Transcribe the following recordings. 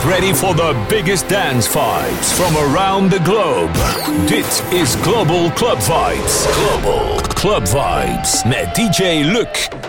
Get ready for the biggest dance vibes from around the globe. Dit is Global Club Vibes. Global Club Vibes met DJ Luc.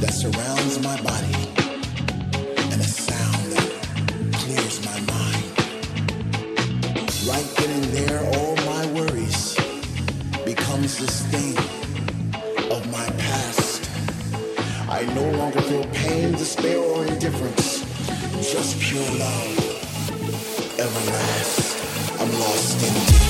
that surrounds my body and a sound that clears my mind. Right then and there, all my worries becomes the stain of my past. I no longer feel pain, despair, or indifference, just pure love, everlasting. I'm lost in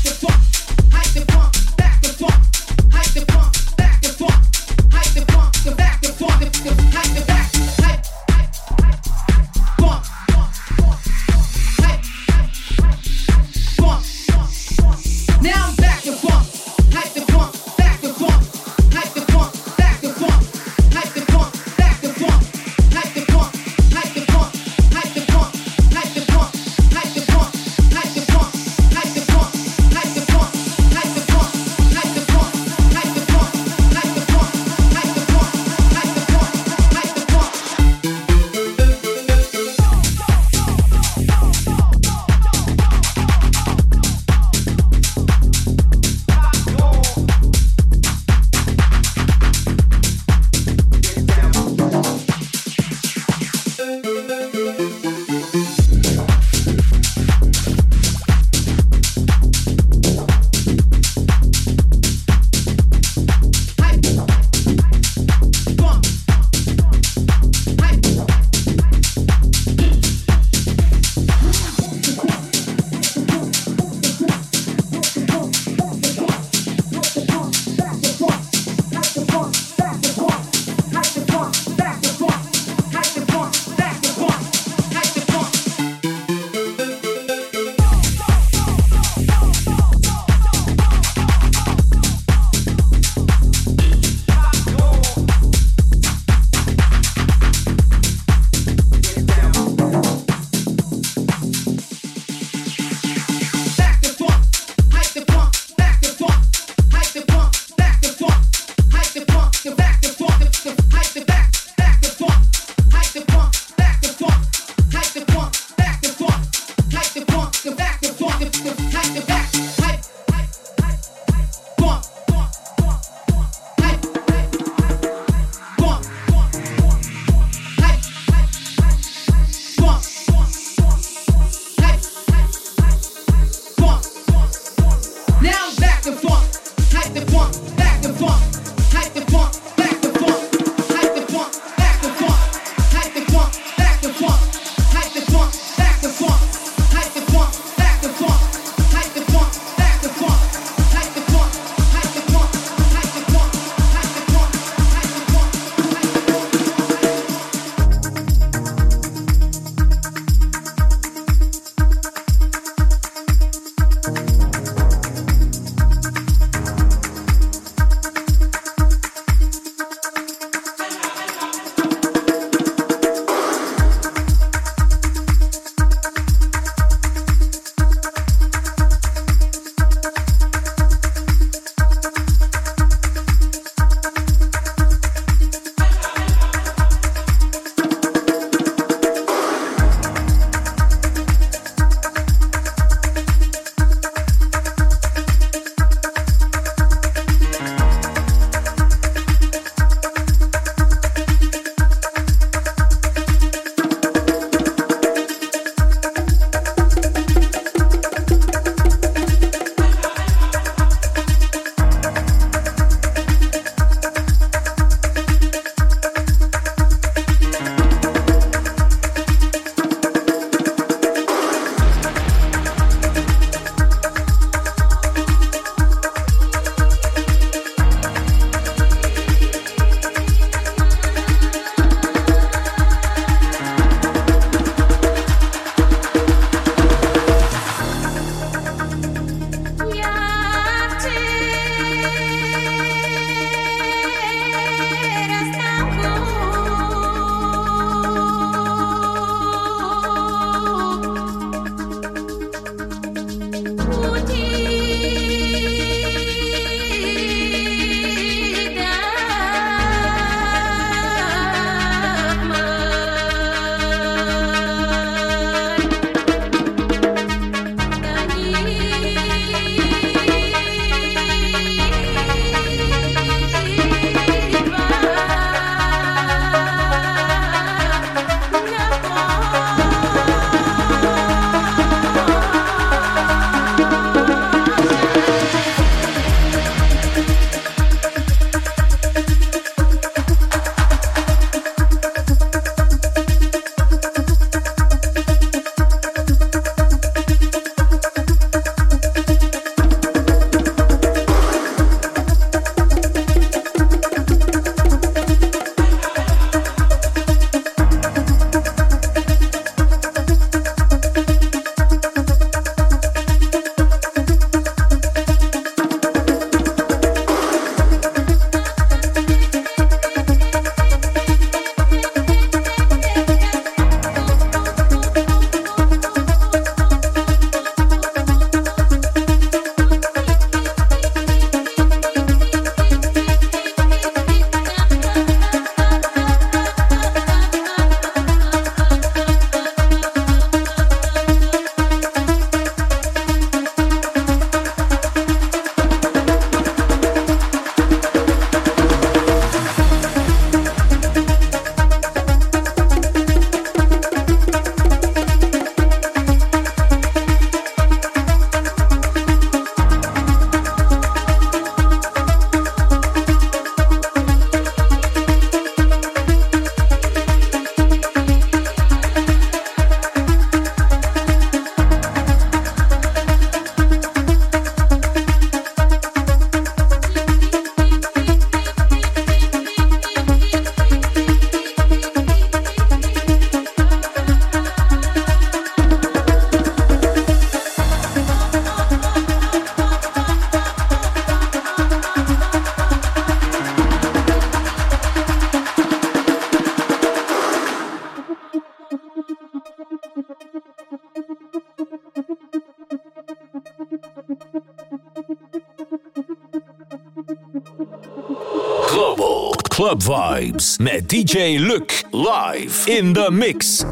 Met DJ Luc live in the mix.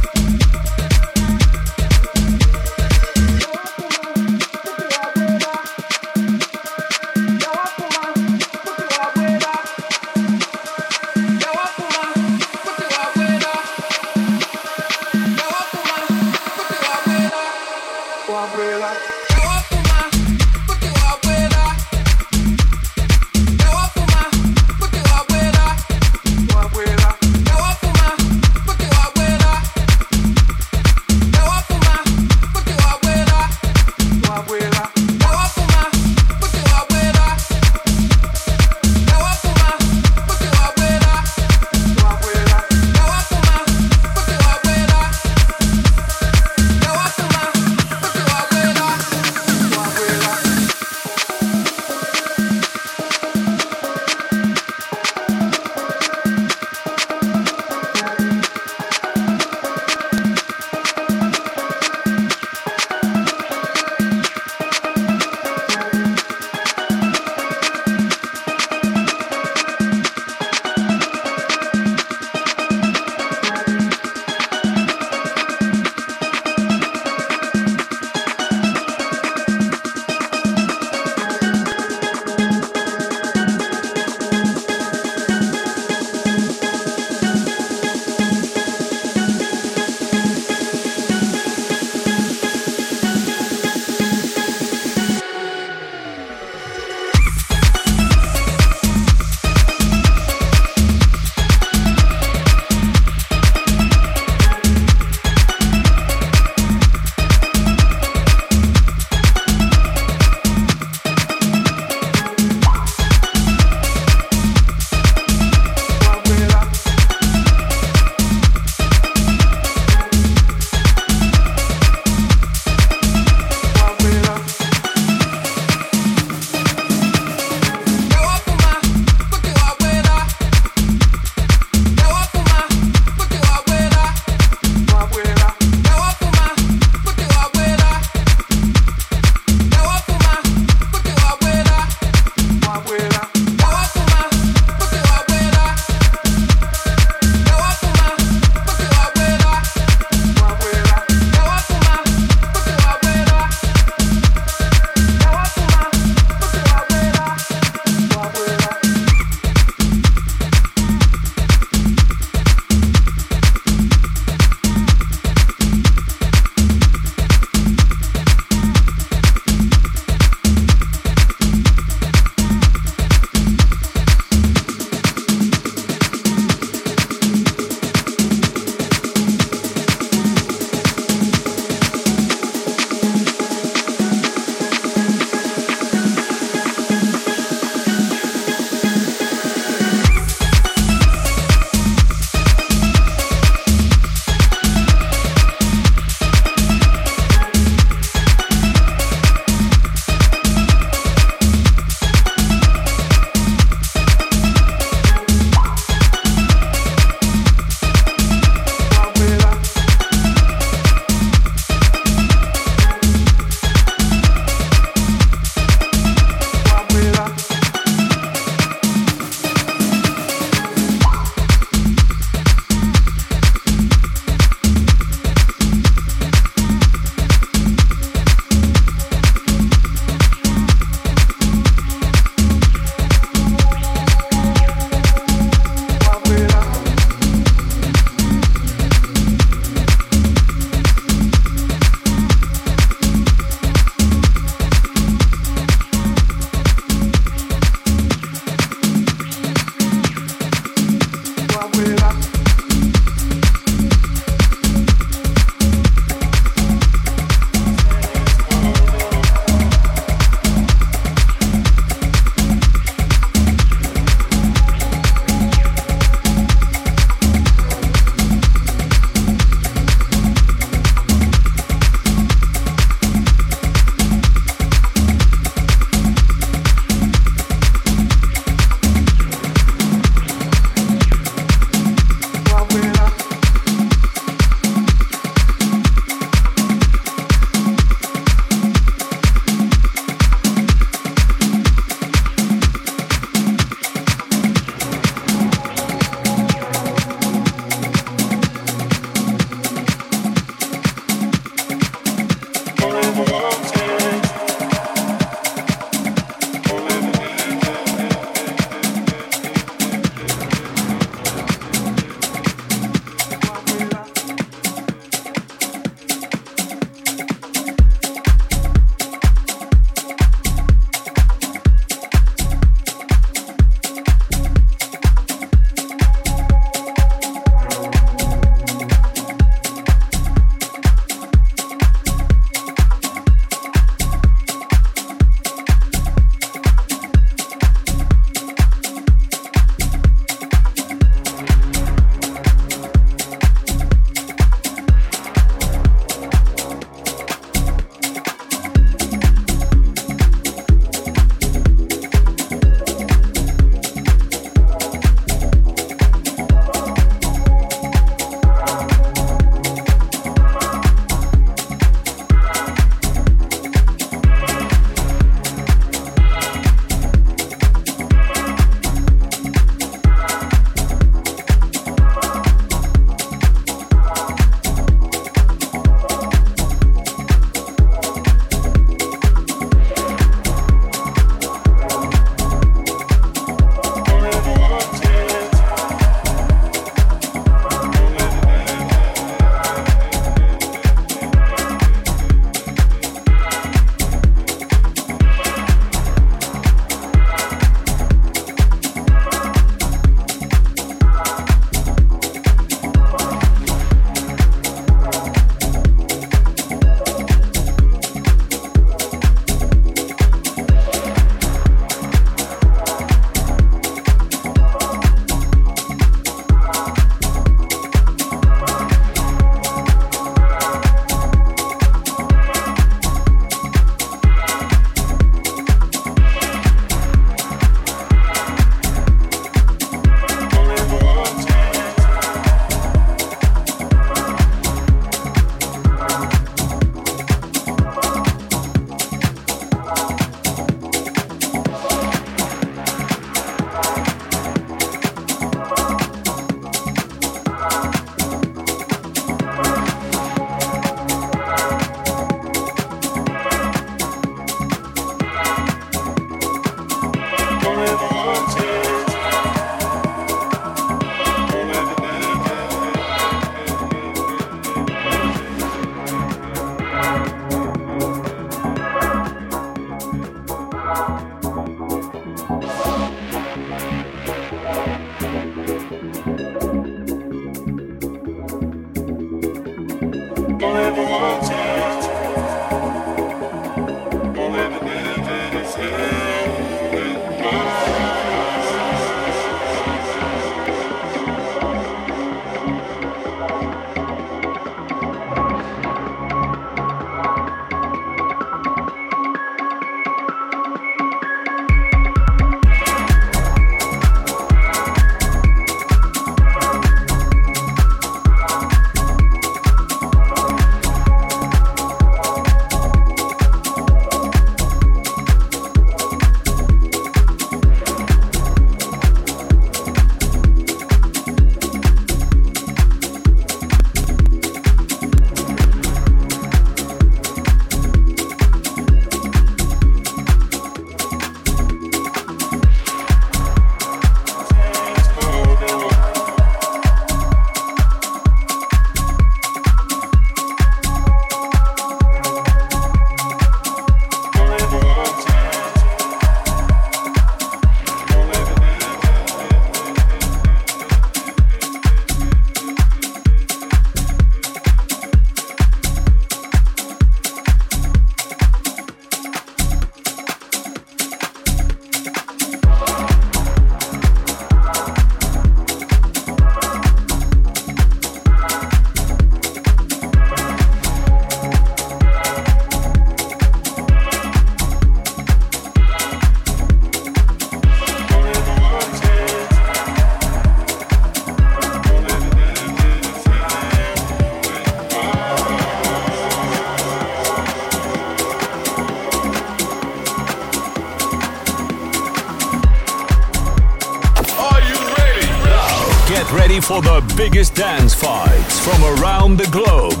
For the biggest dance vibes from around the globe.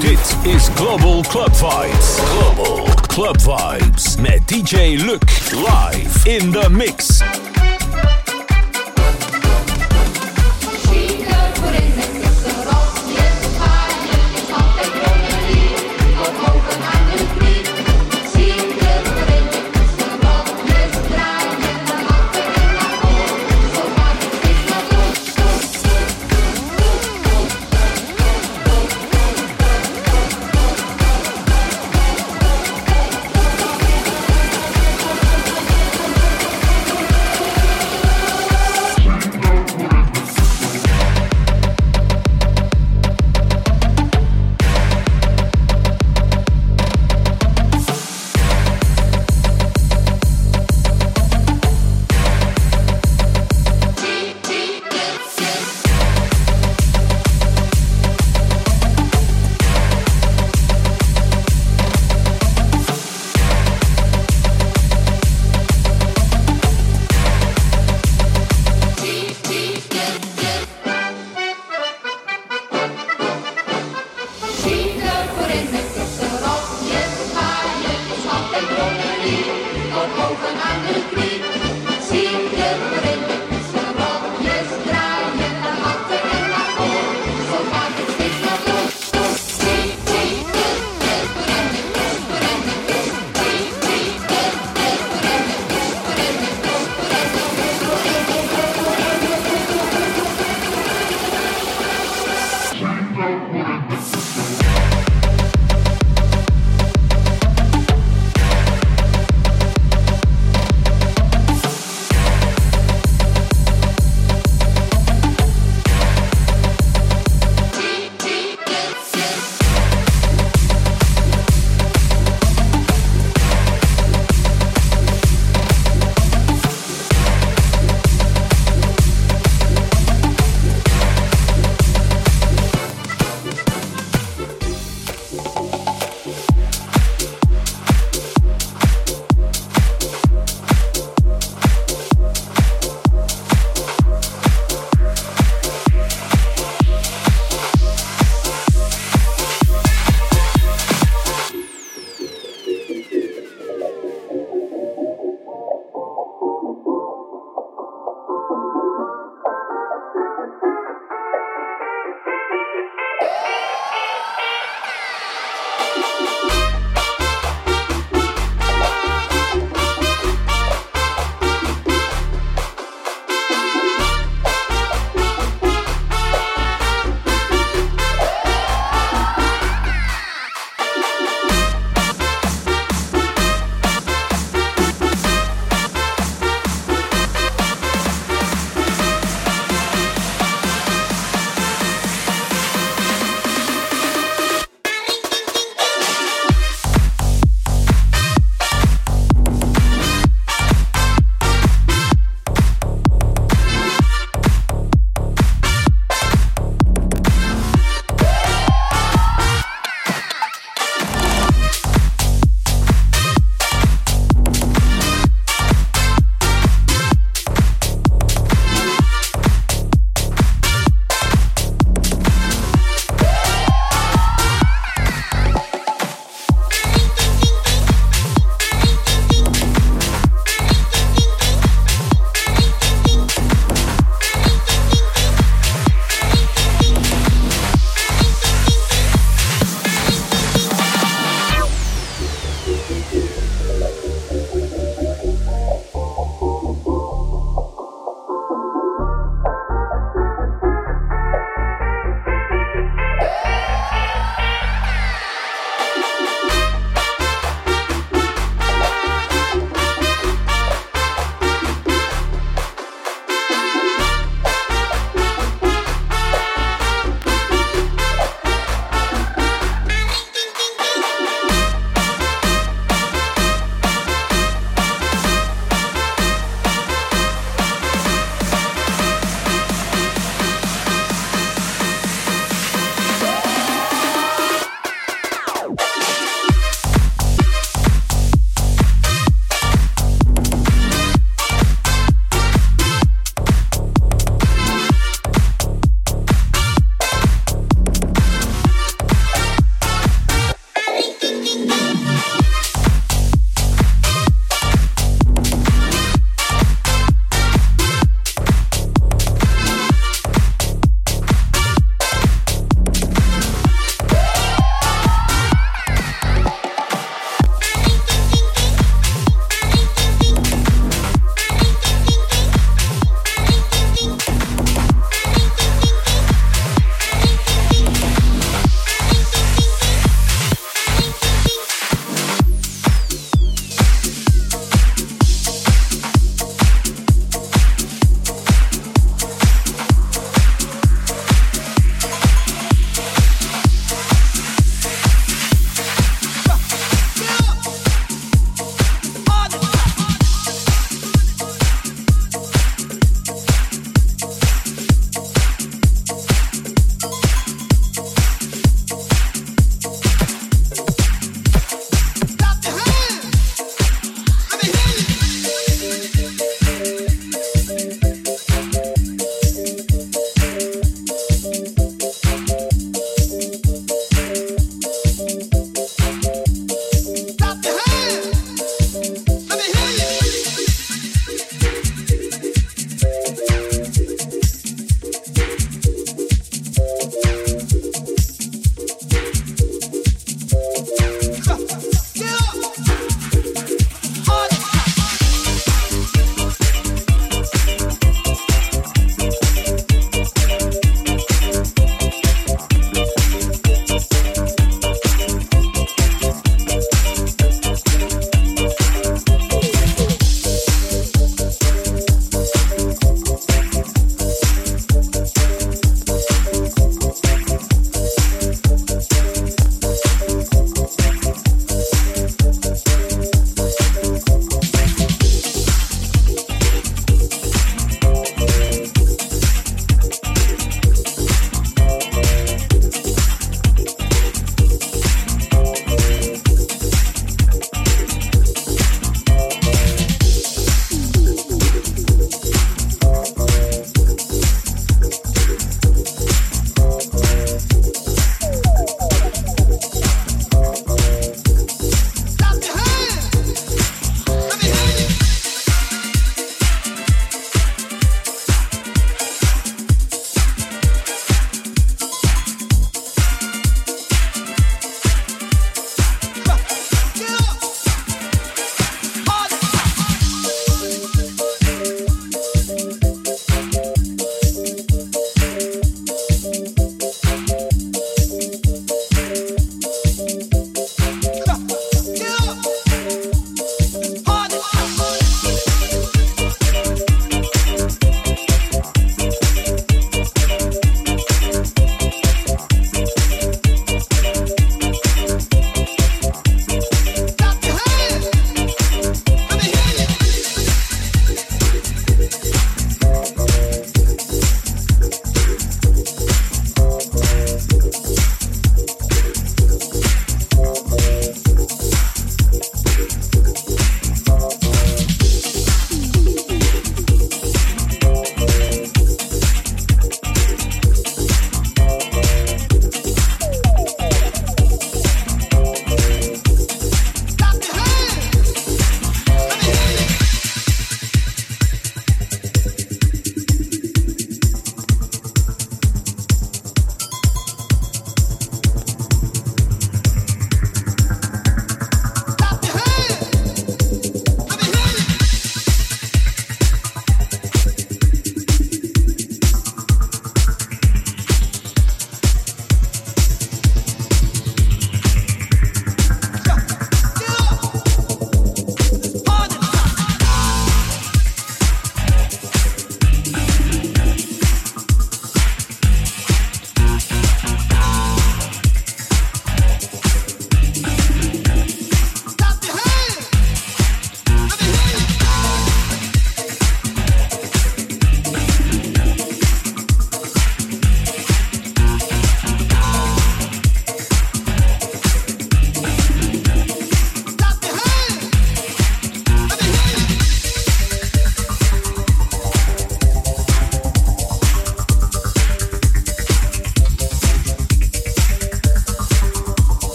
Dit is Global Club Vibes. Global Club Vibes met DJ Luc live in the mix.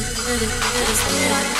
is, it is, it is.